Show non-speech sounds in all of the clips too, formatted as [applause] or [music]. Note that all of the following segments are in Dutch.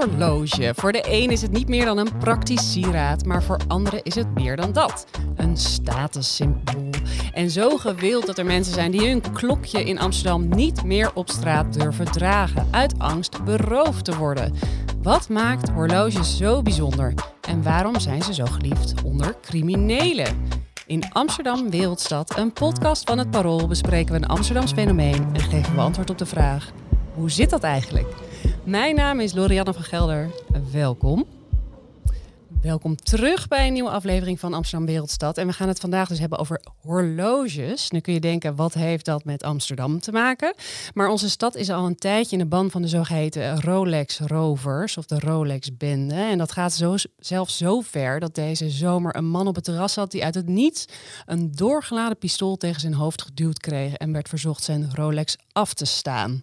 Horloge. Voor de een is het niet meer dan een praktisch sieraad, maar voor anderen is het meer dan dat. Een statussymbool. En zo gewild dat er mensen zijn die hun klokje in Amsterdam niet meer op straat durven dragen, uit angst beroofd te worden. Wat maakt horloges zo bijzonder en waarom zijn ze zo geliefd onder criminelen? In Amsterdam Wereldstad, een podcast van het Parool, bespreken we een Amsterdams fenomeen en geven we antwoord op de vraag: hoe zit dat eigenlijk? Mijn naam is Lorianne van Gelder. Welkom. Welkom terug bij een nieuwe aflevering van Amsterdam Wereldstad. En we gaan het vandaag dus hebben over horloges. Nu kun je denken, wat heeft dat met Amsterdam te maken? Maar onze stad is al een tijdje in de ban van de zogeheten Rolex Rovers of de Rolex Bende. En dat gaat zo, zelfs zo ver dat deze zomer een man op het terras had die uit het niets een doorgeladen pistool tegen zijn hoofd geduwd kreeg en werd verzocht zijn Rolex af te staan.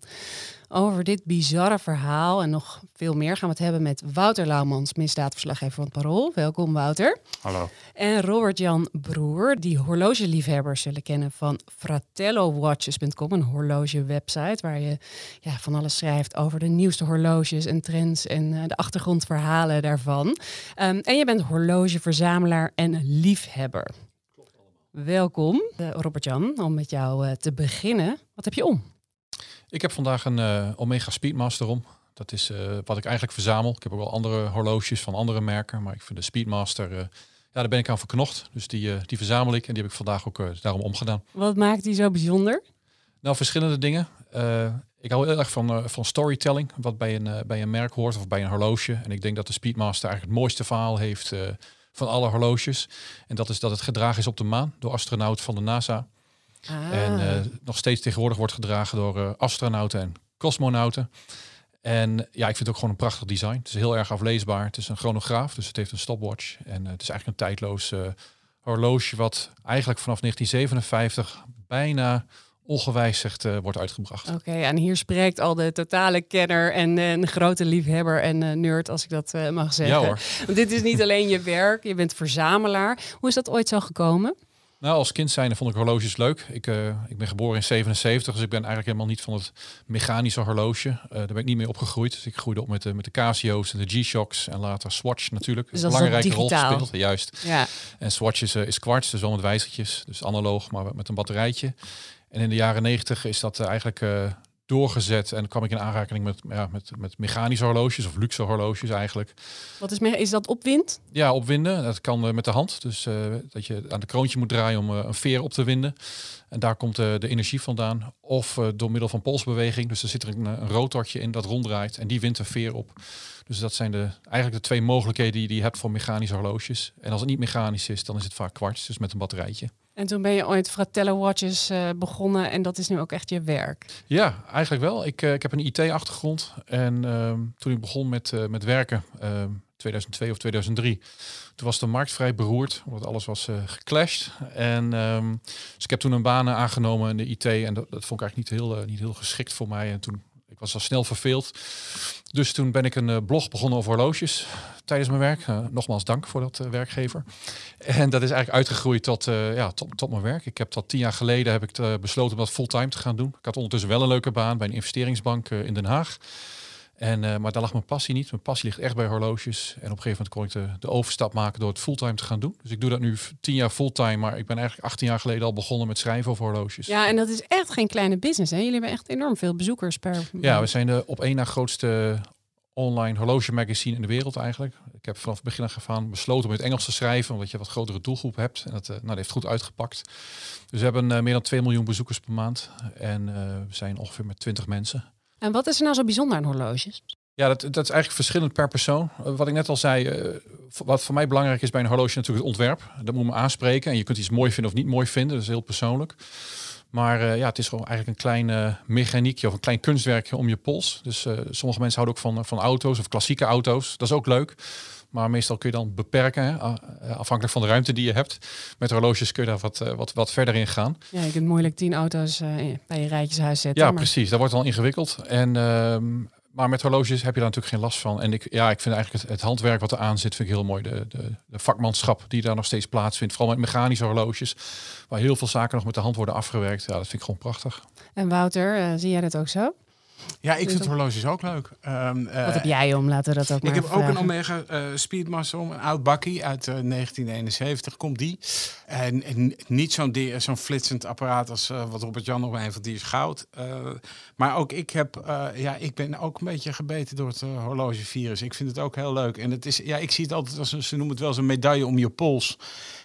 Over dit bizarre verhaal en nog veel meer gaan we het hebben met Wouter Laumans, misdaadverslaggever van het Parool. Welkom Wouter. Hallo. En Robert-Jan Broer, die horlogeliefhebbers zullen kennen van fratellowatches.com, een horlogewebsite waar je ja, van alles schrijft over de nieuwste horloges en trends en uh, de achtergrondverhalen daarvan. Um, en je bent horlogeverzamelaar en liefhebber. Welkom, uh, Robert-Jan, om met jou uh, te beginnen. Wat heb je om? Ik heb vandaag een uh, Omega Speedmaster om. Dat is uh, wat ik eigenlijk verzamel. Ik heb ook wel andere horloges van andere merken, maar ik vind de Speedmaster, uh, ja, daar ben ik aan verknocht. Dus die, die verzamel ik en die heb ik vandaag ook daarom omgedaan. Wat maakt die zo bijzonder? Nou, verschillende dingen. ik hou heel erg van, van storytelling, wat bij een, bij een merk hoort of bij een horloge. En ik denk dat de Speedmaster eigenlijk het mooiste verhaal heeft van alle horloges. En dat is dat het gedragen is op de maan door astronaut van de NASA. Ah. En uh, nog steeds tegenwoordig wordt gedragen door uh, astronauten en cosmonauten. En ja, ik vind het ook gewoon een prachtig design. Het is heel erg afleesbaar. Het is een chronograaf, dus het heeft een stopwatch. En uh, het is eigenlijk een tijdloos horloge wat eigenlijk vanaf 1957 bijna ongewijzigd uh, wordt uitgebracht. Oké, okay, en hier spreekt al de totale kenner en een grote liefhebber en uh, nerd, als ik dat uh, mag zeggen. Ja hoor. Want dit is niet alleen je werk, je bent verzamelaar. Hoe is dat ooit zo gekomen? Nou, als kind zijnde vond ik horloges leuk. Ik, uh, ik ben geboren in 77, dus ik ben eigenlijk helemaal niet van het mechanische horloge. Uh, daar ben ik niet mee opgegroeid. Dus ik groeide op met de, met de Casio's en de G-Shocks en later Swatch natuurlijk. Dus een belangrijke rol gespeeld. Juist. Ja. En Swatch is, uh, is kwarts, dus wel met wijzertjes. Dus analoog, maar met een batterijtje. En in de jaren 90 is dat eigenlijk doorgezet en kwam ik in aanraking met, ja, met, met mechanische horloges of luxe horloges eigenlijk. Wat is, is dat opwind? Ja, opwinden. Dat kan uh, met de hand. Dus uh, dat je aan de kroontje moet draaien om uh, een veer op te winden. En daar komt de energie vandaan. Of door middel van polsbeweging. Dus er zit er een, een rotortje in dat ronddraait en die wint een veer op. Dus dat zijn de, eigenlijk de twee mogelijkheden die, die je hebt voor mechanische horloges. En als het niet mechanisch is, dan is het vaak kwarts, dus met een batterijtje. En toen ben je ooit Fratello Watches uh, begonnen en dat is nu ook echt je werk. Ja, eigenlijk wel. Ik, uh, ik heb een IT-achtergrond en uh, toen ik begon met, uh, met werken, 2002 of 2003, toen was de markt vrij beroerd, omdat alles was geclashed. En um, dus ik heb toen een baan aangenomen in de IT en dat, dat vond ik eigenlijk niet heel, niet heel geschikt voor mij. En toen ik was al snel verveeld. Dus toen ben ik een uh, blog begonnen over horloges tijdens mijn werk. Uh, nogmaals dank voor dat uh, werkgever. En dat is eigenlijk uitgegroeid tot, ja, tot, tot mijn werk. Ik heb dat tien jaar geleden heb ik besloten om dat fulltime te gaan doen. Ik had ondertussen wel een leuke baan bij een investeringsbank in Den Haag. En, uh, maar daar lag mijn passie niet. Mijn passie ligt echt bij horloges. En op een gegeven moment kon ik de, de overstap maken door het fulltime te gaan doen. Dus ik doe dat nu tien jaar fulltime. Maar ik ben eigenlijk 18 jaar geleden al begonnen met schrijven over horloges. Ja, en dat is echt geen kleine business. Hè? Jullie hebben echt enorm veel bezoekers per Ja, we zijn de op één na grootste online horloge magazine in de wereld eigenlijk. Ik heb vanaf het begin af aan besloten om in het Engels te schrijven, omdat je wat grotere doelgroep hebt. En dat, uh, nou, dat heeft goed uitgepakt. Dus we hebben uh, meer dan 2 miljoen bezoekers per maand. En we zijn ongeveer met 20 mensen. En wat is er nou zo bijzonder aan horloges? Ja, dat, dat is eigenlijk verschillend per persoon. Wat ik net al zei, uh, wat voor mij belangrijk is bij een horloge natuurlijk het ontwerp. Dat moet me aanspreken. En je kunt iets mooi vinden of niet mooi vinden. Dat is heel persoonlijk. Maar uh, ja, het is gewoon eigenlijk een klein mechaniekje of een klein kunstwerkje om je pols. Dus sommige mensen houden ook van, van auto's of klassieke auto's. Dat is ook leuk. Maar meestal kun je dan beperken, hè, afhankelijk van de ruimte die je hebt. Met horloges kun je daar wat, wat, wat verder in gaan. Ja, je kunt moeilijk tien auto's bij je rijtjeshuis zetten. Ja, precies. Dat wordt wel ingewikkeld. En ehm, maar met horloges heb je daar natuurlijk geen last van. En ik, ja, ik vind eigenlijk het, het handwerk wat er aan zit, vind ik heel mooi. De, de, de, vakmanschap die daar nog steeds plaatsvindt. Vooral met mechanische horloges, waar heel veel zaken nog met de hand worden afgewerkt. Ja, dat vind ik gewoon prachtig. En Wouter, uh, zie jij dat ook zo? Ja, ik vind horloges ook leuk. Um, Wat heb jij om? Laten we dat ook Ik heb ook een Omega uh, Speedmaster, een oud bakkie uit uh, 1971 komt die. En, en niet zo'n zo'n flitsend apparaat als wat Robert Jan nog een van die is goud. maar ook ik heb, ja, ik ben ook een beetje gebeten door het horlogevirus. Ik vind het ook heel leuk. En het is, ja, ik zie het altijd als een, ze noemen het wel zo'n medaille om je pols.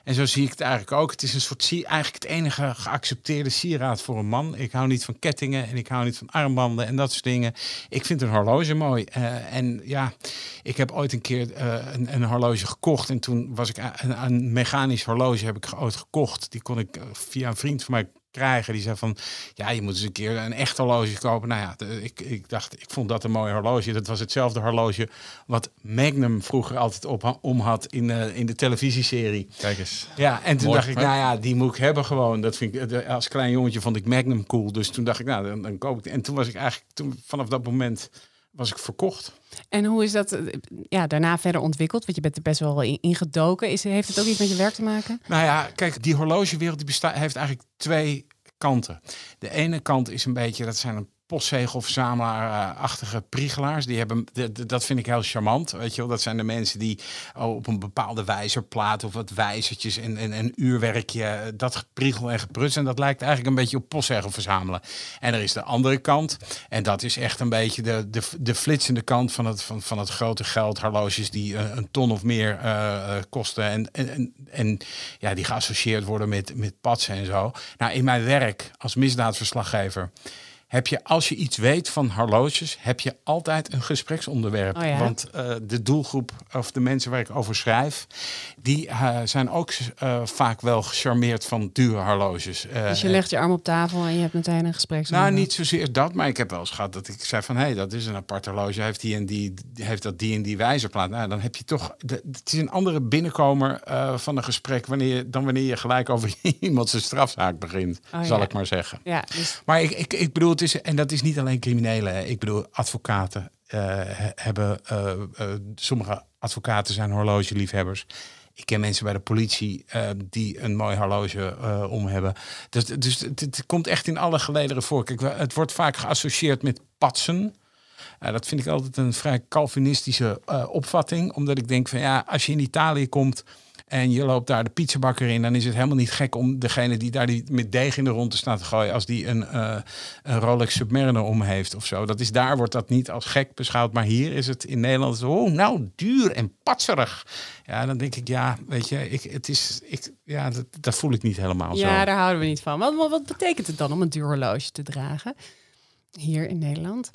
En zo zie ik het eigenlijk ook. Het is een soort, eigenlijk het enige geaccepteerde sieraad voor een man. Ik hou niet van kettingen en ik hou niet van armbanden en dat soort dingen. Ik vind een horloge mooi. Uh, en ja, ik heb ooit een keer uh, een, een, horloge gekocht. En toen was ik een, een mechanisch horloge heb ik ooit gekocht. Die kon ik eh, via een vriend van mij krijgen. Die zei van, ja, je moet eens een keer een echt horloge kopen. Nou ja, ik, ik dacht, ik vond dat een mooi horloge. Dat was hetzelfde horloge wat Magnum vroeger altijd op, om had in, uh, in de televisieserie. Kijk eens. Ja, en toen dacht ik, nou ja, die moet ik hebben gewoon. Dat vind ik, als klein jongetje vond ik Magnum cool. Dus toen dacht ik, nou, dan, dan koop ik. En toen was ik eigenlijk, toen, vanaf dat moment was ik verkocht. En hoe is dat eh, ja, daarna verder ontwikkeld? Want je bent er best wel in ingedoken. Is, heeft het ook iets met je werk te maken? Nou ja, kijk, die horlogewereld die bestaat, heeft eigenlijk twee kanten. De ene kant is een beetje, dat zijn een postzegelverzamelaar-achtige priegelaars. Die hebben, dat vind ik heel charmant. Weet je wel, dat zijn de mensen die oh, op een bepaalde wijzerplaat of wat wijzertjes en, en een uurwerkje, dat gepriegel en gepruts. En dat lijkt eigenlijk een beetje op postzegel verzamelen. En er is de andere kant. En dat is echt een beetje de, de, de flitsende kant van het, van, van het grote geld. Horloges die een, een ton of meer uh, kosten. En, en, en, ja, die geassocieerd worden met, met patsen en zo. Nou, in mijn werk als misdaadverslaggever heb je, als je iets weet van horloges, heb je altijd een gespreksonderwerp. Oh Want uh, de doelgroep of de mensen waar ik over schrijf, die uh, zijn ook uh, vaak wel gecharmeerd van dure horloges. dus je legt je arm op tafel en je hebt meteen een gespreksonderwerp? Nou, niet zozeer dat, maar ik heb wel eens gehad dat ik zei van, hé, hey, dat is een apart horloge, heeft die en die, heeft dat die en die wijzerplaat. Nou, dan heb je toch, de, het is een andere binnenkomer van een gesprek wanneer, dan wanneer je gelijk over [laughs] iemand zijn strafzaak begint, oh, zal ik maar zeggen. Ja, dus... Maar ik, ik, ik bedoel, is, en dat is niet alleen criminelen. Ik bedoel, advocaten uh, hebben, uh, uh, sommige advocaten zijn horlogeliefhebbers. Ik ken mensen bij de politie die een mooi horloge om hebben. Dus, dus het, het, komt echt in alle gelederen voor. Kijk, het wordt vaak geassocieerd met patsen. dat vind ik altijd een vrij Calvinistische opvatting. Omdat ik denk van ja, als je in Italië komt en je loopt daar de pizzabakker in, dan is het helemaal niet gek om degene die daar die met deeg in de rond te staan te gooien, als die een, uh, een Rolex Submariner om heeft of zo. Dat is daar wordt dat niet als gek beschouwd, maar hier is het in Nederland zo, oh, nou duur en patserig. Ja, dan denk ik, ja, weet je, ik, het is, ik, ja, dat, dat voel ik niet helemaal ja, zo. Ja, daar houden we niet van. Wat, wat betekent het dan om een duur horloge te dragen hier in Nederland?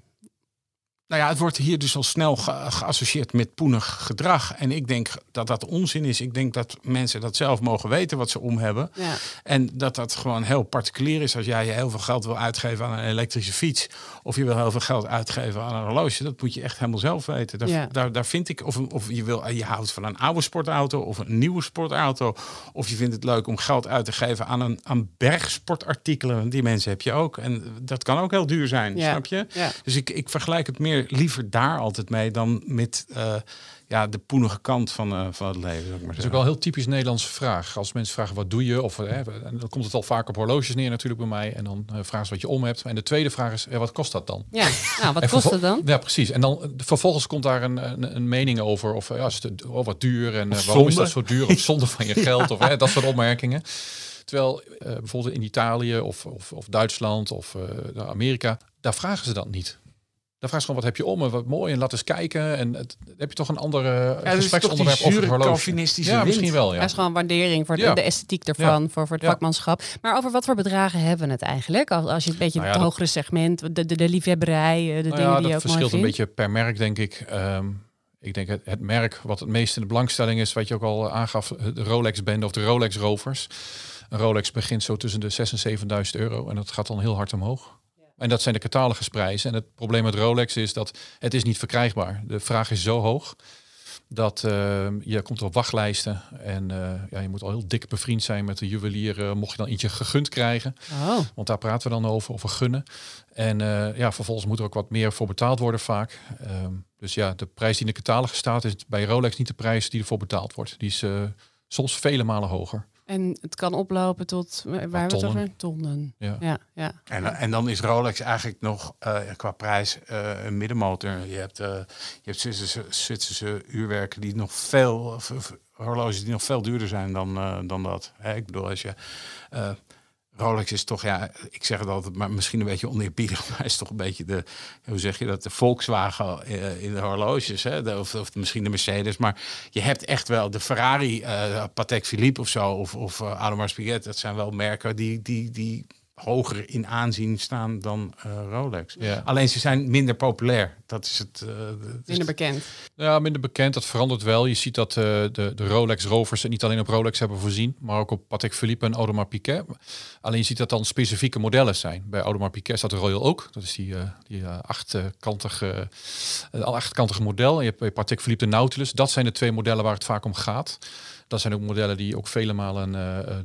Nou ja, het wordt hier dus al snel geassocieerd met poenig gedrag. En ik denk dat dat onzin is. Ik denk dat mensen dat zelf mogen weten wat ze om hebben. Ja. En dat dat gewoon heel particulier is. Als jij je heel veel geld wil uitgeven aan een elektrische fiets. Of je wil heel veel geld uitgeven aan een horloge. Dat moet je echt helemaal zelf weten. Daar, ja. daar, daar, vind ik. Of, of je, wil, je houdt van een oude sportauto of een nieuwe sportauto. Of je vindt het leuk om geld uit te geven aan, een, aan bergsportartikelen. Die mensen heb je ook. En dat kan ook heel duur zijn. Snap je? Dus ik, ik vergelijk het meer liever daar altijd mee dan met uh, ja, de poenige kant van, uh, van het leven. maar dat is ook wel een heel typisch Nederlandse vraag. Als mensen vragen wat doe je, of hè, en dan komt het al vaak op horloges neer natuurlijk bij mij. En dan uh, vragen ze wat je om hebt. En de tweede vraag is, wat kost dat dan? Ja, nou, wat [laughs] kost het dan? Ja, precies. En dan vervolgens komt daar een, een, een mening over. Of ja, is het, oh, wat duur en waarom is dat zo duur? Of zonde van je [laughs] geld? Of hè, dat soort opmerkingen. Terwijl uh, bijvoorbeeld in Italië of, of, of Duitsland of uh, Amerika, daar vragen ze dat niet. Dan vraag je gewoon, wat heb je om en wat mooi en laat eens kijken. En het, heb je toch een andere ja, gespreksonderwerp over het horloge. Ja, misschien wel. Ja. Dat is gewoon waardering voor de, de esthetiek ervan, voor, voor het vakmanschap. Maar over wat voor bedragen hebben we het eigenlijk? Als, als je een beetje nou het hogere segment, de, de, de liefhebberij, de nou dingen die je ook verschilt een beetje per merk, denk ik. Um, ik denk het, het, merk wat het meest in de belangstelling is, wat je ook al aangaf, de Rolex-bende of de Rolex-rovers. Een Rolex begint zo tussen de 6 en 7.000 euro en dat gaat dan heel hard omhoog. En dat zijn de catalogusprijzen. En het probleem met Rolex is dat het is niet verkrijgbaar. De vraag is zo hoog. dat uh, je komt op wachtlijsten en uh, ja, je moet al heel dik bevriend zijn met de juwelier, uh, mocht je dan ietsje gegund krijgen. Oh. Want daar praten we dan over, over gunnen. En ja, vervolgens moet er ook wat meer voor betaald worden vaak. Um, dus ja, de prijs die in de catalogus staat is bij Rolex niet de prijs die ervoor betaald wordt. Die is soms vele malen hoger. En het kan oplopen tot, waar hebben we het over? Tonnen. Ja. Ja, ja. En, en dan is Rolex eigenlijk nog uh, qua prijs uh, een middenmotor. Je hebt, uh, je hebt Zwitserse, Zwitserse uurwerken die nog veel, horloges die nog veel duurder zijn dan, dan dat. Hè, ik bedoel, als je Rolex is toch, ja, ik zeg het altijd, maar misschien een beetje oneerbiedig, [laughs] maar is toch een beetje de, hoe zeg je dat, de Volkswagen eh, in de horloges, hè? Of, of misschien de Mercedes. Maar je hebt echt wel de Ferrari, uh, Patek Philippe of zo, of, of uh, Audemars Piguet. Dat zijn wel merken die, die, die hoger in aanzien staan dan uh, Rolex. Ja. Alleen ze zijn minder populair. Dat is het. Uh, minder bekend. Ja, minder bekend. Dat verandert wel. Je ziet dat uh, de, de Rolex rovers niet alleen op Rolex hebben voorzien, maar ook op Patek Philippe en Audemars Piguet. Alleen je ziet dat dan specifieke modellen zijn. Bij Audemars Piguet staat de Royal ook. Dat is die, die achtkantige, achtkantige model. En je hebt bij Patek Philippe de Nautilus. Dat zijn de twee modellen waar het vaak om gaat. Dat zijn ook modellen die ook vele malen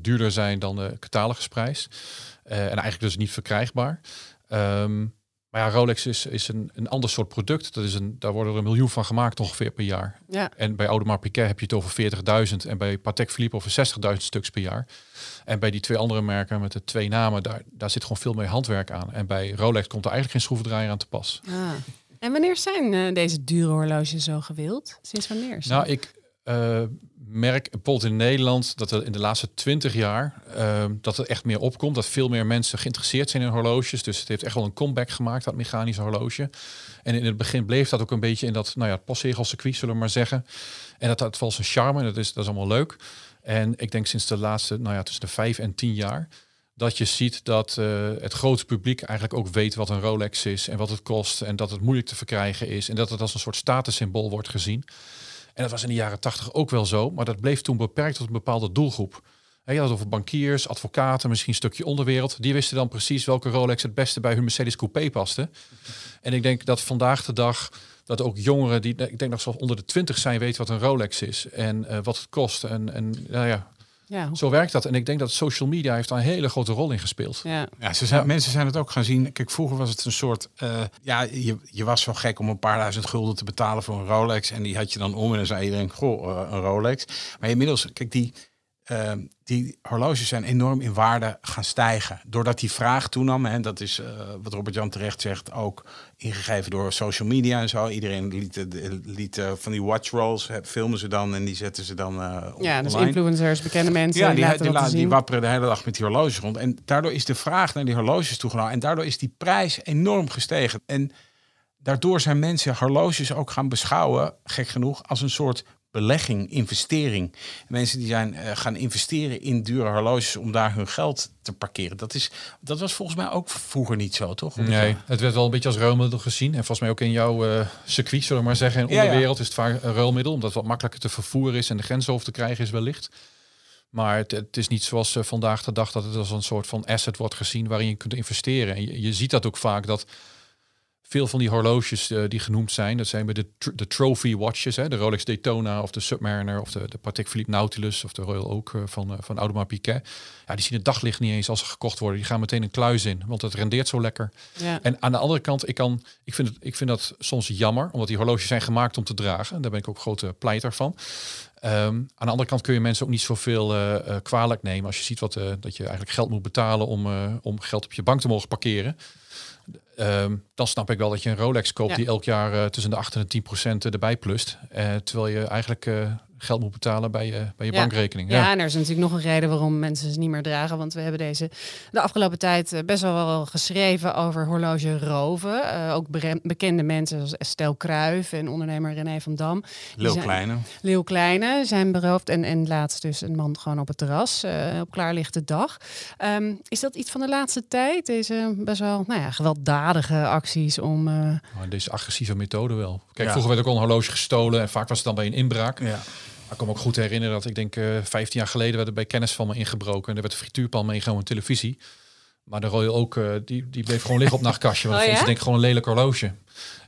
duurder zijn dan de catalogusprijs. Uh, en eigenlijk dus niet verkrijgbaar. Um, maar ja, Rolex is, is een, een ander soort product. Dat is een, daar worden er een miljoen van gemaakt ongeveer per jaar. Ja. En bij Audemars Piguet heb je het over 40.000 en bij Patek Philippe over 60.000 stuks per jaar. En bij die twee andere merken met de twee namen, daar, daar zit gewoon veel meer handwerk aan. En bij Rolex komt er eigenlijk geen schroevendraaier aan te pas. Ah. En wanneer zijn uh, deze dure horloges zo gewild? Sinds wanneer? Nou, ik uh, merk bijvoorbeeld in Nederland dat er in de laatste twintig jaar uh, dat er echt meer opkomt. Dat veel meer mensen geïnteresseerd zijn in horloges. Dus het heeft echt wel een comeback gemaakt, dat mechanische horloge. En in het begin bleef dat ook een beetje in dat nou ja, postzegelcircuit, zullen we maar zeggen. En dat had wel zijn charme en dat is, dat is allemaal leuk. En ik denk sinds de laatste, nou ja, tussen de vijf en tien jaar dat je ziet dat uh, het grote publiek eigenlijk ook weet wat een Rolex is en wat het kost en dat het moeilijk te verkrijgen is en dat het als een soort statussymbool wordt gezien. En dat was in de jaren tachtig ook wel zo, maar dat bleef toen beperkt tot een bepaalde doelgroep. Je had over bankiers, advocaten, misschien een stukje onderwereld. Die wisten dan precies welke Rolex het beste bij hun Mercedes Coupé paste. En ik denk dat vandaag de dag dat ook jongeren die, ik denk nog zelfs onder de twintig zijn, weten wat een Rolex is en uh, wat het kost. En, en nou ja, ja. Zo werkt dat. En ik denk dat social media heeft daar een hele grote rol in gespeeld. Ja, ja, ze zijn, ja. mensen zijn het ook gaan zien. Kijk, vroeger was het een soort... Uh, ja, je, je was zo gek om een paar duizend gulden te betalen voor een Rolex. En die had je dan om en dan zei iedereen, goh, uh, een Rolex. Maar inmiddels, kijk, die... Uh, die horloges zijn enorm in waarde gaan stijgen. Doordat die vraag toenam, en dat is uh, wat Robert-Jan terecht zegt, ook ingegeven door social media en zo. Iedereen liet, liet uh, van die watch rolls, filmen ze dan en die zetten ze dan uh, Ja, dus influencers, bekende mensen. Ja, die, die, die, die wapperen de hele dag met die horloges rond. En daardoor is de vraag naar die horloges toegenomen. En daardoor is die prijs enorm gestegen. En daardoor zijn mensen horloges ook gaan beschouwen, gek genoeg, als een soort belegging, investering. Mensen die zijn uh, gaan investeren in dure horloges om daar hun geld te parkeren. Dat, is, dat was volgens mij ook vroeger niet zo, toch? Nee, het werd wel een beetje als ruilmiddel gezien. En volgens mij ook in jouw uh, circuit, zullen we maar zeggen. In de onderwereld ja, is het vaak een ruilmiddel, omdat het wat makkelijker te vervoeren is en de grens over te krijgen is wellicht. Maar het, het is niet zoals uh, vandaag de dag dat het als een soort van asset wordt gezien waarin je kunt investeren. En je, je ziet dat ook vaak dat veel van die horloges uh, die genoemd zijn, dat zijn bij de, tr de trophy watches, hè, de Rolex Daytona of de Submariner of de, de Patek Philippe Nautilus of de Royal Oak uh, van, uh, van Audemars Piguet. Ja, die zien het daglicht niet eens als ze gekocht worden. Die gaan meteen een kluis in, want het rendeert zo lekker. Ja. En aan de andere kant, ik, kan, ik, vind het, ik vind dat soms jammer, omdat die horloges zijn gemaakt om te dragen. Daar ben ik ook grote pleiter van. Um, aan de andere kant kun je mensen ook niet zoveel uh, uh, kwalijk nemen als je ziet wat, uh, dat je eigenlijk geld moet betalen om, om geld op je bank te mogen parkeren. Um, dan snap ik wel dat je een Rolex koopt Ja. die elk jaar uh, tussen de 8 en de 10 procent erbij plust. Uh, terwijl je eigenlijk uh, geld moet betalen bij je, bij je Ja. bankrekening. Ja, en er is natuurlijk nog een reden waarom mensen ze niet meer dragen. Want we hebben deze de afgelopen tijd eh, best wel wel geschreven over horloge roven. Eh, ook bekende mensen zoals Estelle Kruijf en ondernemer René van Dam. Die Leeuw zijn- Kleine. Leeuw Kleine zijn beroofd. En, en laatst dus een man gewoon op het terras eh, op klaarlichte dag. Ehm, is dat iets van de laatste tijd? Deze best wel nou ja, gewelddadige acties om... eh, deze agressieve methode wel. Kijk, Ja. vroeger werd ook al een horloge gestolen en vaak was het dan bij een inbraak. Ja. Ik kan me ook goed herinneren dat ik denk eh 15 jaar geleden werd er bij kennis van me ingebroken. En er werd een frituurpan meegenomen televisie. Maar de Royal ook, die, die bleef gewoon liggen op nachtkastje. Want [laughs] Oh, dat ja? denk ik gewoon een lelijk horloge.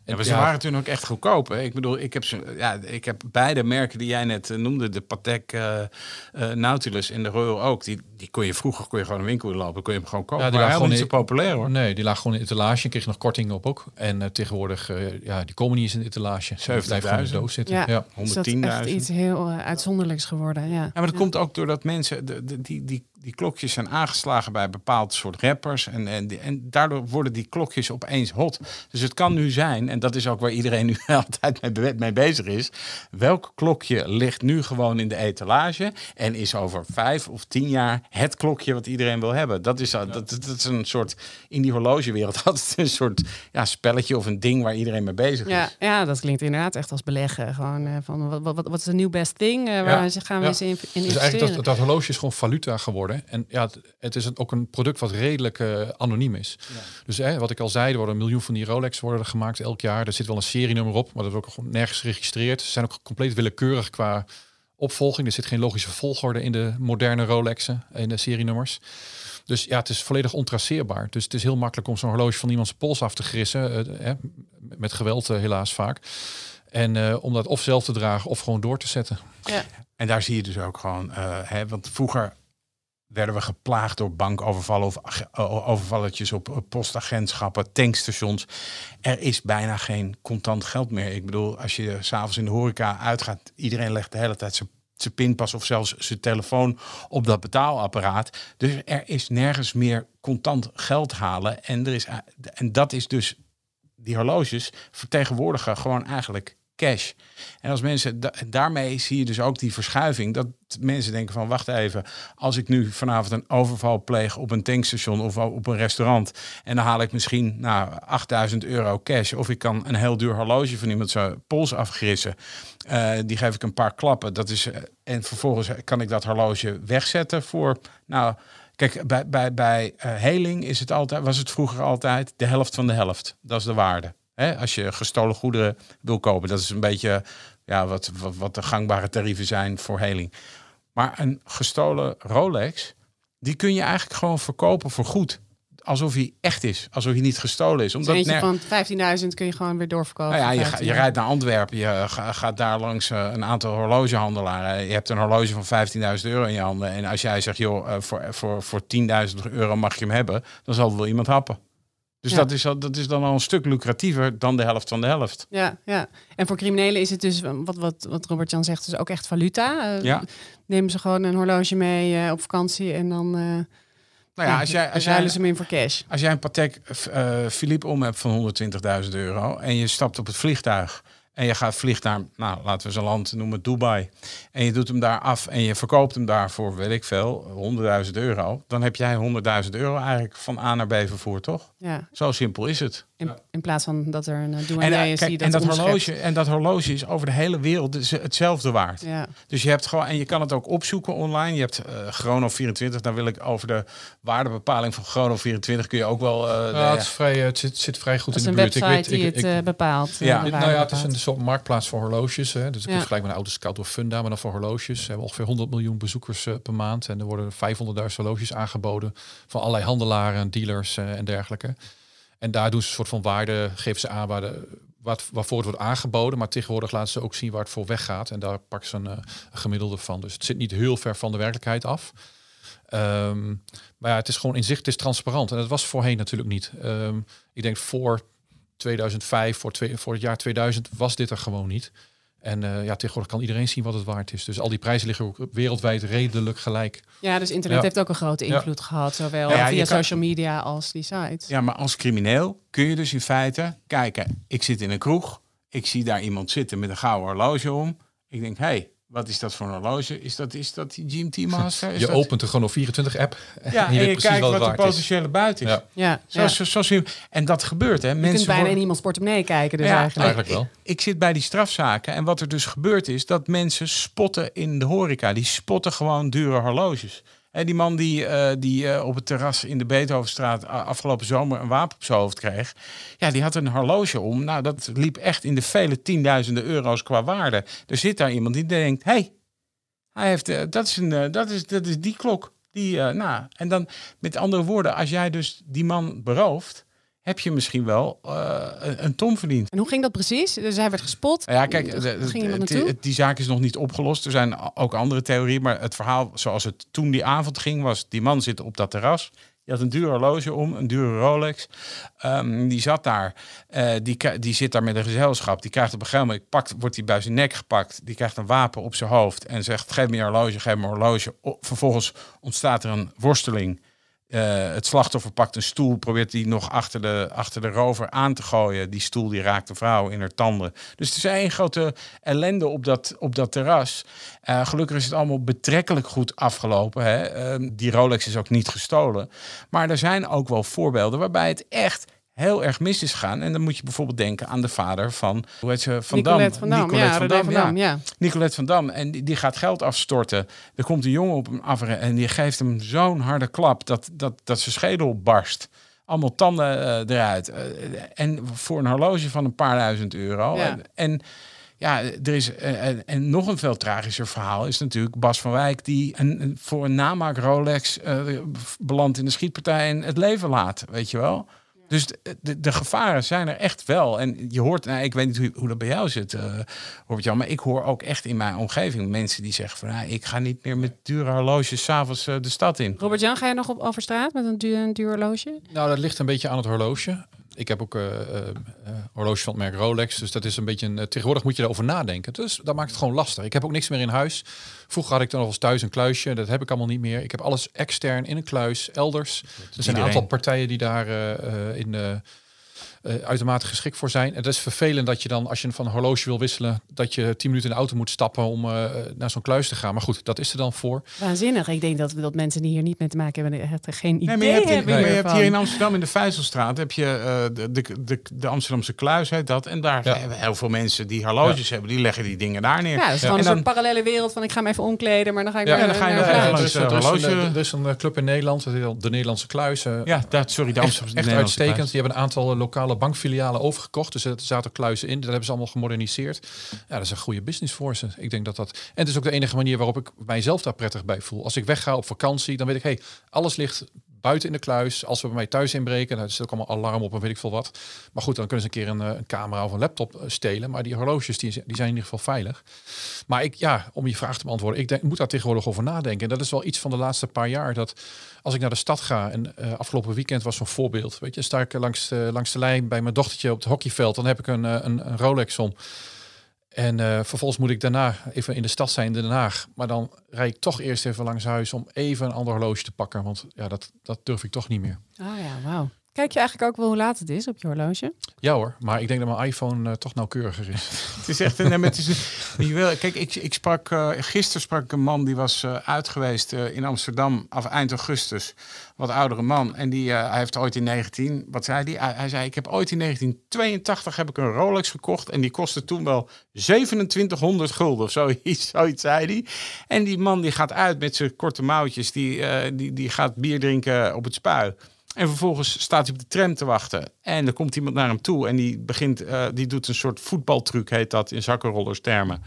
Ja, maar ze waren toen ook echt goedkoop. Hè? Ik bedoel, ik heb, ze, ja, ik heb beide merken die jij net eh, noemde, de Patek uh, uh, Nautilus en de Royal ook. Die, die kon je vroeger kon je gewoon een winkel in lopen, kon je hem gewoon kopen. Ja, die waren gewoon niet zo populair hoor. Nee, die lagen gewoon in etalage en kreeg je nog korting op ook. En tegenwoordig, ja, die komen niet eens in de etalage. 70.000 doos zitten. Ja, ja. 110.000. Dat is echt iets heel uitzonderlijks geworden. Ja, ja maar dat komt ook doordat mensen, de, de, die, die die klokjes zijn aangeslagen bij bepaald soort rappers. En, en, en daardoor worden die klokjes opeens hot. Dus het kan nu zijn, en dat is ook waar iedereen nu [laughs] altijd mee, mee bezig is. Welk klokje ligt nu gewoon in de etalage en is over vijf of tien jaar het klokje wat iedereen wil hebben? Dat is, dat, dat, is een soort, in die horlogewereld, [laughs] is een soort ja, spelletje of een ding waar iedereen mee bezig ja, is. Ja, dat klinkt inderdaad echt als beleggen. Gewoon uh, van wat, wat, wat is de nieuw best thing? Uh, waar ja, gaan we eens in, in dus eigenlijk dat, dat horloge is gewoon valuta geworden. En ja, het, het is ook een product wat redelijk uh, anoniem is. Ja. Dus hè, wat ik al zei, er worden een miljoen van die Rolex worden gemaakt elk jaar. Er zit wel een serienummer op, maar dat wordt ook gewoon nergens geregistreerd. Ze zijn ook compleet willekeurig qua opvolging. Er zit geen logische volgorde in de moderne Rolexen, in de serienummers. Dus ja, het is volledig ontraceerbaar. Dus het is heel makkelijk om zo'n horloge van iemands pols af te grissen. Uh, met geweld uh, helaas vaak. En uh, om dat of zelf te dragen of gewoon door te zetten. Ja. En daar zie je dus ook gewoon, hè, want vroeger werden we geplaagd door bankovervallen of overvalletjes op postagentschappen, tankstations. Er is bijna geen contant geld meer. Ik bedoel, als je s'avonds in de horeca uitgaat, iedereen legt de hele tijd zijn zijn pinpas of zelfs zijn telefoon op dat betaalapparaat. Dus er is nergens meer contant geld halen. En, er is, en dat is dus, die horloges vertegenwoordigen gewoon eigenlijk cash. En als mensen daarmee zie je dus ook die verschuiving dat mensen denken van wacht even, als ik nu vanavond een overval pleeg op een tankstation of op een restaurant en dan haal ik misschien nou 8000 euro cash of ik kan een heel duur horloge van iemand zijn pols afgrissen. Uh, die geef ik een paar klappen. Dat is, uh, en vervolgens kan ik dat horloge wegzetten voor nou Kijk, bij, bij, bij uh, heling is het altijd, was het vroeger altijd de helft van de helft. Dat is de waarde. Hè, als je gestolen goederen wil kopen. Dat is een beetje ja, wat, wat, wat de gangbare tarieven zijn voor heling. Maar een gestolen Rolex, die kun je eigenlijk gewoon verkopen voor goed. Alsof hij echt is, alsof hij niet gestolen is. Omdat dus van 15.000 kun je gewoon weer doorverkopen. Nou ja, je, je, rijdt naar Antwerpen, je gaat daar langs eh, een aantal horlogehandelaren. Je hebt een horloge van 15.000 euro in je handen. En als jij zegt, joh, eh, voor, voor, voor 10.000 euro mag je hem hebben, dan zal er wel iemand happen. Dus dat, is, dat is dan al een stuk lucratiever dan de helft van de helft. Ja, ja. En voor criminelen is het dus, wat, wat, wat Robert Jan zegt, dus ook echt valuta. Uh, ja. Nemen ze gewoon een horloge mee uh, op vakantie en dan... Uh, nou ja, als jij, als jij, ze hem in voor cash. Als jij een Patek Philippe om hebt van 120.000 euro en je stapt op het vliegtuig en je gaat vliegt naar, nou, laten we zijn land noemen, Dubai. En je doet hem daar af en je verkoopt hem daar voor, weet ik veel, 100.000 euro. Dan heb jij 100.000 euro eigenlijk van A naar B vervoerd, toch? Ja. Zo simpel is het. In, in plaats van dat er een douane en, uh, is die dat, en dat horloge En dat horloge is over de hele wereld dus hetzelfde waard. Ja. Dus je hebt gewoon, en je kan het ook opzoeken online. Je hebt uh, Chrono 24, dan wil ik over de waardebepaling van Chrono 24 kun je ook wel... Uh, ja, het, is vrij, het zit, zit vrij goed in de buurt. ik weet, die ik, het ik, bepaalt. Ja. nou ja, het is een soort marktplaats voor horloges. Hè. Dus ik ja. vergelijk met een Autoscout of Funda, maar dan voor horloges. We hebben ongeveer 100 miljoen bezoekers per maand. En er worden 500.000 horloges aangeboden van allerlei handelaren, dealers en dergelijke. En daar doen ze een soort van waarde, geven ze aan waar de, wat, waarvoor het wordt aangeboden. Maar tegenwoordig laten ze ook zien waar het voor weggaat. En daar pakken ze een, een gemiddelde van. Dus het zit niet heel ver van de werkelijkheid af. Um, maar ja, het is gewoon in zicht, het is transparant. En dat was voorheen natuurlijk niet. Um, ik denk voor 2005, voor, twee, voor het jaar 2000 was dit er gewoon niet. En uh, ja, tegenwoordig kan iedereen zien wat het waard is. Dus al die prijzen liggen ook wereldwijd redelijk gelijk. Ja, dus internet heeft ook een grote invloed gehad. Zowel ja, via social media als die sites. Ja, maar als crimineel kun je dus in feite kijken. Ik zit in een kroeg. Ik zie daar iemand zitten met een gouden horloge om. Ik denk, hé, hey, wat is dat voor een horloge? Is dat, is dat die GMT [laughs] Master? Is je opent de gewoon 24 app. Ja, [laughs] en je, en kijkt wat, wat de potentiële buiten is. Ja. Ja, ja. Zo, zo, zo, en dat gebeurt. Hè. Je Mensen kunt bijna worden... in iemands portemonnee kijken. Dus ja, eigenlijk. eigenlijk wel. Ik, ik, zit bij die strafzaken. En wat er dus gebeurt is dat mensen spotten in de horeca. Die spotten gewoon dure horloges. En die man die, uh, die uh, op het terras in de Beethovenstraat afgelopen zomer een wapen op zijn hoofd kreeg. Ja, die had een horloge om. Nou, dat liep echt in de vele tienduizenden euro's qua waarde. Er zit daar iemand die denkt, hey, hij heeft, uh, dat, is een, dat, is, dat is die klok. Die, nou, en dan met andere woorden, als jij dus die man berooft. Heb je misschien wel uh, een ton verdiend. En hoe ging dat precies? Dus hij werd gespot. Ja, kijk, die zaak is nog niet opgelost. Er zijn ook andere theorieën, maar het verhaal zoals het toen die avond ging was: die man zit op dat terras. Die had een duur horloge om, een dure Rolex. Um, die zat daar. Uh, die, die zit daar met een gezelschap. Die krijgt op een gegeven moment, pakt, wordt hij bij zijn nek gepakt. Die krijgt een wapen op zijn hoofd en zegt: Geef me je horloge, geef me een horloge. vervolgens ontstaat er een worsteling. Uh, het slachtoffer pakt een stoel, probeert die nog achter de, achter de rover aan te gooien. Die stoel die raakt de vrouw in haar tanden. Dus er is één grote ellende op dat, op dat terras. Uh, gelukkig is het allemaal betrekkelijk goed afgelopen. Hè? Uh, die Rolex is ook niet gestolen. Maar er zijn ook wel voorbeelden waarbij het echt heel erg mis is gegaan. En dan moet je bijvoorbeeld denken aan de vader van, hoe heet ze, Van Nicolette Dam. Van Dam, Nicolette ja, van Dam, Van Dam, ja. Nicolette van Dam. En die, die, gaat geld afstorten. Er komt een jongen op hem af en die geeft hem zo'n harde klap dat, dat, dat zijn schedel barst. Allemaal tanden uh, eruit. Uh, en voor een horloge van een paar duizend euro. Ja. En, en ja, er is en, en, nog een veel tragischer verhaal is natuurlijk Bas van Wijk die een, voor een namaak Rolex uh, belandt in de schietpartij en het leven laat, weet je wel. Dus de, de, de, gevaren zijn er echt wel. En je hoort, nou, ik weet niet hoe, hoe dat bij jou zit, uh, Robert Jan, maar ik hoor ook echt in mijn omgeving mensen die zeggen van, nou, ik ga niet meer met dure horloges s'avonds uh, de stad in. Robert Jan, ga je nog op over straat met een duur, een duur horloge? Nou, dat ligt een beetje aan het horloge. Ik heb ook uh, horloge van het merk Rolex. Dus dat is een beetje een. tegenwoordig moet je erover nadenken. Dus dat maakt het gewoon lastig. Ik heb ook niks meer in huis. Vroeger had ik dan nog eens thuis een kluisje. Dat heb ik allemaal niet meer. Ik heb alles extern in een kluis, elders. Er zijn een aantal partijen die daar in de uh, uitermate geschikt voor zijn. Het is vervelend dat je dan, als je van een horloge wil wisselen, dat je tien minuten in de auto moet stappen om uh, naar zo'n kluis te gaan. Maar goed, dat is er dan voor. Waanzinnig. Ik denk dat, dat mensen die hier niet mee te maken hebben, echt geen idee nee, maar je hebt, hebben. Nee, maar je hebt hier in Amsterdam in de Vijzelstraat heb je uh, de, de, de, de, Amsterdamse kluis heet dat. En daar ja. hebben heel veel mensen die horloges ja. hebben, die leggen die dingen daar neer. Ja, dat is gewoon een soort parallele wereld van ik ga me even omkleden, maar dan ga ik ja, dan ga je naar, naar, dus, dus, dus, er is een club in Nederland, de Nederlandse kluis. ja, dat, sorry, de Amsterdamse echt, echt uitstekend. Die hebben een aantal lokale bankfilialen overgekocht. Dus er zaten kluizen in. Dat hebben ze allemaal gemoderniseerd. Ja, dat is een goede business voor ze. Ik denk dat dat. En het is ook de enige manier waarop ik mijzelf daar prettig bij voel. Als ik wegga op vakantie, dan weet ik, hey, alles ligt buiten in de kluis. Als we bij mij thuis inbreken, dan is ook allemaal alarm op en weet ik veel wat. Maar goed, dan kunnen ze een keer een, een camera of een laptop stelen. Maar die horloges, die, die zijn in ieder geval veilig. Maar ik, ja, om je vraag te beantwoorden, ik denk, moet daar tegenwoordig over nadenken. En dat is wel iets van de laatste paar jaar. Dat als ik naar de stad ga, en uh, afgelopen weekend was zo'n voorbeeld. Weet je, sta ik langs langs de lijn bij mijn dochtertje op het hockeyveld. Dan heb ik een, een, een Rolex om. En uh, vervolgens moet ik daarna even in de stad zijn in Den Haag. Maar dan rijd ik toch eerst even langs huis om even een ander horloge te pakken. Want ja, dat, dat durf ik toch niet meer. Oh ja, wauw. Kijk je eigenlijk ook wel hoe laat het is op je horloge? Ja hoor, maar ik denk dat mijn iPhone uh, toch nauwkeuriger is. het is echt een. Het is een je wil, kijk, ik, ik sprak uh, gisteren sprak ik een man die was uh, uit geweest in Amsterdam af eind augustus. Wat oudere man. En die hij heeft ooit in 19. Wat zei hij? hij? Hij zei: Ik heb ooit in 1982 heb ik een Rolex gekocht. En die kostte toen wel 2700 gulden of zoiets, [laughs] zoiets zei hij. En die man die gaat uit met zijn korte mouwtjes. Die, die, die gaat bier drinken op het spui. En vervolgens staat hij op de tram te wachten. En er komt iemand naar hem toe en die begint, uh, die doet een soort voetbaltruc, heet dat in zakkenrollers termen.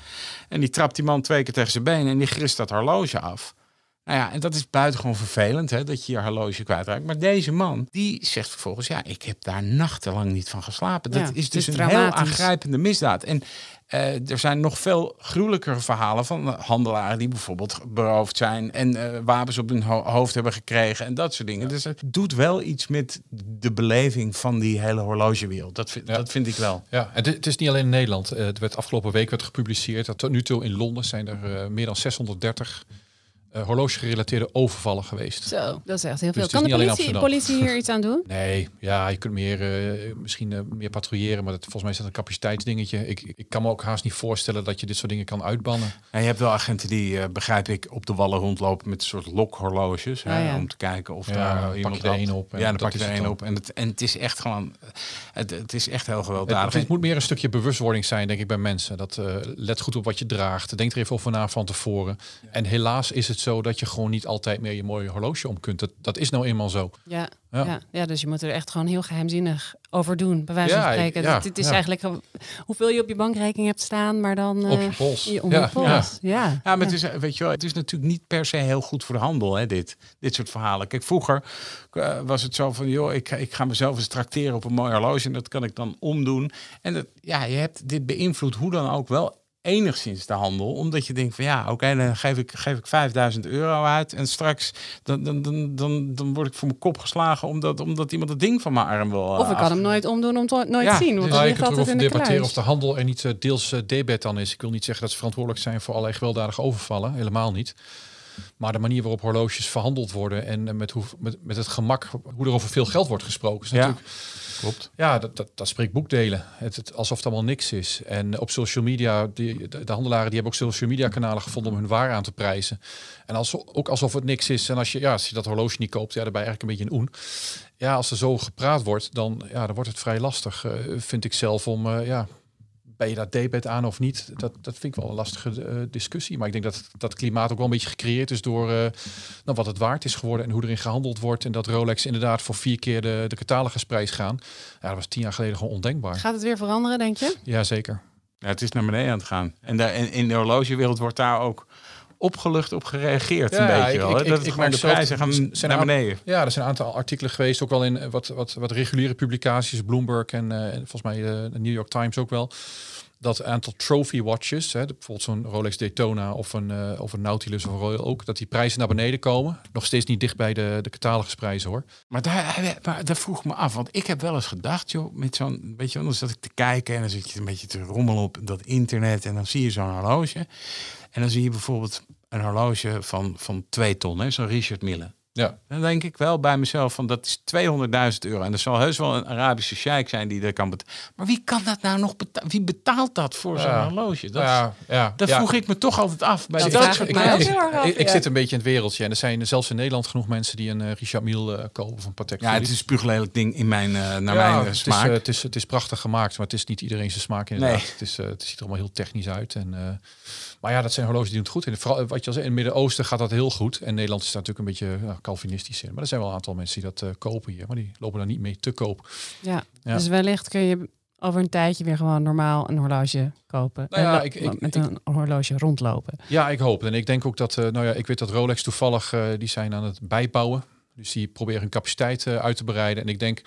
En die trapt die man twee keer tegen zijn benen en die grist dat horloge af. Nou ja, en dat is buitengewoon vervelend, hè, dat je je horloge kwijtraakt. Maar deze man, die zegt vervolgens, ja, ik heb daar nachtenlang niet van geslapen. Dat Ja, is dus een heel aangrijpende misdaad. En eh, er zijn nog veel gruwelijkere verhalen van handelaren die bijvoorbeeld beroofd zijn en eh, wapens op hun ho- hoofd hebben gekregen en dat soort dingen. Dus het doet wel iets met de beleving van die hele horlogewereld. Dat, vind- Ja. dat vind ik wel. Ja, het, het is niet alleen in Nederland. Eh, het werd afgelopen week werd gepubliceerd dat tot nu toe in Londen zijn er meer dan 630 eh horloge-gerelateerde overvallen geweest. Zo, dat is echt heel Dus veel. het kan de politie, politie hier iets aan doen? [laughs] Nee, ja, je kunt meer, eh, misschien eh, meer patrouilleren, maar dat, volgens mij is dat een capaciteitsdingetje. Ik, ik kan me ook haast niet voorstellen dat je dit soort dingen kan uitbannen. En je hebt wel agenten die, eh, begrijp ik, op de wallen rondlopen met een soort lokhorloges. hè, ja. Om te kijken of Ja, daar iemand je er één op en Ja, dan dat pak je is er het dan. op. En het, en het is echt gewoon, het, het is echt heel Het, gewelddadig. het moet meer een stukje bewustwording zijn, denk ik, bij mensen. Dat eh, let goed op wat je draagt. Denk er even over na van tevoren. En helaas is het het zo dat je gewoon niet altijd meer je mooie horloge om kunt. Dat, dat is nou eenmaal zo. Ja, Ja. ja. Ja, dus je moet er echt gewoon heel geheimzinnig over doen, bij wijze Ja, van spreken. ja, het, het is ja. eigenlijk eh, hoeveel je op je bankrekening hebt staan, maar dan Op eh, je pols. je- om Ja, je pols. Ja. Ja, maar het is, eh, weet je wel, het is natuurlijk niet per se heel goed voor de handel, hè, dit, dit soort verhalen. Kijk, vroeger eh, was het zo van, joh, ik, ga- ik ga mezelf eens tracteren op een mooi horloge en dat kan ik dan omdoen. En dat, ja, je hebt dit beïnvloed hoe dan ook wel enigszins de handel, omdat je denkt van ja, oké, dan geef ik, geef ik 5000 euro uit en straks dan, dan, dan, dan, dan word ik voor mijn kop geslagen omdat, omdat iemand het ding van mijn arm wil. eh, Of ik kan af- hem nooit omdoen om het nooit Ja, zien, want dus- het Nou, ligt je kunt er altijd over in de debatteren of de handel er niet eh, deels eh, debet dan is. Ik wil niet zeggen dat ze verantwoordelijk zijn voor allerlei gewelddadige overvallen. Helemaal niet. Maar de manier waarop horloges verhandeld worden en eh, met, hoe, met, met het gemak, hoe er over veel geld wordt gesproken. Is Ja. natuurlijk, Klopt. ja, dat, dat, dat spreekt boekdelen. Het, het, alsof het allemaal niks is. En op social media, die, de, de handelaren die hebben ook social media kanalen gevonden om hun waar aan te prijzen. En als, ook alsof het niks is. En als je, ja, als je dat horloge niet koopt, ja, je eigenlijk een beetje een oen. Ja, als er zo gepraat wordt, dan, ja, dan wordt het vrij lastig, eh, vind ik zelf, om, eh, ja, ben je daar debet aan of niet? Dat, dat vind ik wel een lastige eh, discussie. Maar ik denk dat dat klimaat ook wel een beetje gecreëerd is door eh, nou, wat het waard is geworden en hoe erin gehandeld wordt. En dat Rolex inderdaad voor vier keer de, de catalogusprijs gaan. Ja, dat was tien jaar geleden gewoon ondenkbaar. Gaat het weer veranderen, denk je? Ja, zeker. Ja, het is naar beneden aan het gaan. En daar, in, in de horlogewereld wordt daar ook opgelucht op gereageerd. Ja, een beetje ik- wel. ik- dat ik het gewoon de prijzen gaan zijn naar beneden. Ja, er zijn een aantal artikelen geweest, ook wel in eh, wat, wat, wat reguliere publicaties, Bloomberg en, eh, en volgens mij eh, de New York Times ook wel. Dat aantal trophy watches, hè, bijvoorbeeld zo'n Rolex Daytona of een, eh, of een Nautilus of Royal ook, dat die prijzen naar beneden komen. Nog steeds niet dicht bij de, de catalogusprijzen hoor. Maar daar, maar daar vroeg me af, want ik heb wel eens gedacht, joh, met zo'n, weet je, wel, dan zat ik te kijken en dan zit je een beetje te rommelen op dat internet en dan zie je zo'n horloge. En dan zie je bijvoorbeeld een horloge van, van 2 ton, zo'n Richard Mille. Ja, Dan denk ik wel bij mezelf van dat is 200.000 euro. En er zal heus wel een Arabische sheik zijn die dat kan betalen. Maar wie kan dat nou nog betalen? Wie betaalt dat voor zo'n Ja. horloge? Dat, ja, ja. dat ja. vroeg ik me toch altijd af. Bij Dat dat vraag soort ik af, zit een beetje in het wereldje. En er zijn zelfs in Nederland genoeg mensen die een eh, Richard Mille eh, kopen of een Patek Ja, het is een spuuglelijk ding in mijn, eh, naar Ja, mijn eh, het is, smaak. het, is, het is prachtig gemaakt, maar het is niet iedereen zijn smaak inderdaad. Het, is, het ziet er allemaal heel technisch uit. En, eh, maar ja, dat zijn horloges die doen het goed. En vooral, wat je al zei, in het Midden-Oosten gaat dat heel goed. En Nederland is daar natuurlijk een beetje ja, Calvinistisch in. Maar er zijn wel een aantal mensen die dat eh, kopen hier. Maar die lopen daar niet mee te koop. Ja. Ja. Dus wellicht kun je over een tijdje weer gewoon normaal een horloge kopen. Nou ja, ik- ik- met ik- een horloge rondlopen. Ja, ik hoop. En ik denk ook dat, eh, nou ja, ik weet dat Rolex toevallig, eh, die zijn aan het bijbouwen. Dus die proberen hun capaciteit uit te breiden. En ik denk,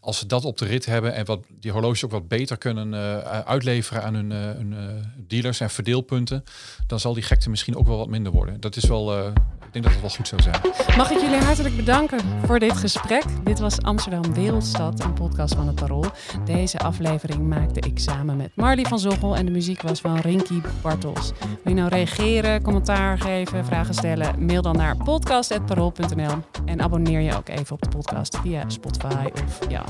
als ze dat op de rit hebben en wat die horloges ook wat beter kunnen eh, uitleveren aan hun, eh, eh, dealers en verdeelpunten, dan zal die gekte misschien ook wel wat minder worden. Dat is wel, ik denk dat het wel goed zou zijn. Mag ik jullie hartelijk bedanken voor dit gesprek. Dit was Amsterdam Wereldstad, een podcast van het Parool. Deze aflevering maakte ik samen met Marley van Zoggel en de muziek was van Rinky Bartels. Wil je nou reageren, commentaar geven, vragen stellen? Mail dan naar podcast.parool.nl en abonneer je ook even op de podcast via Spotify of jouw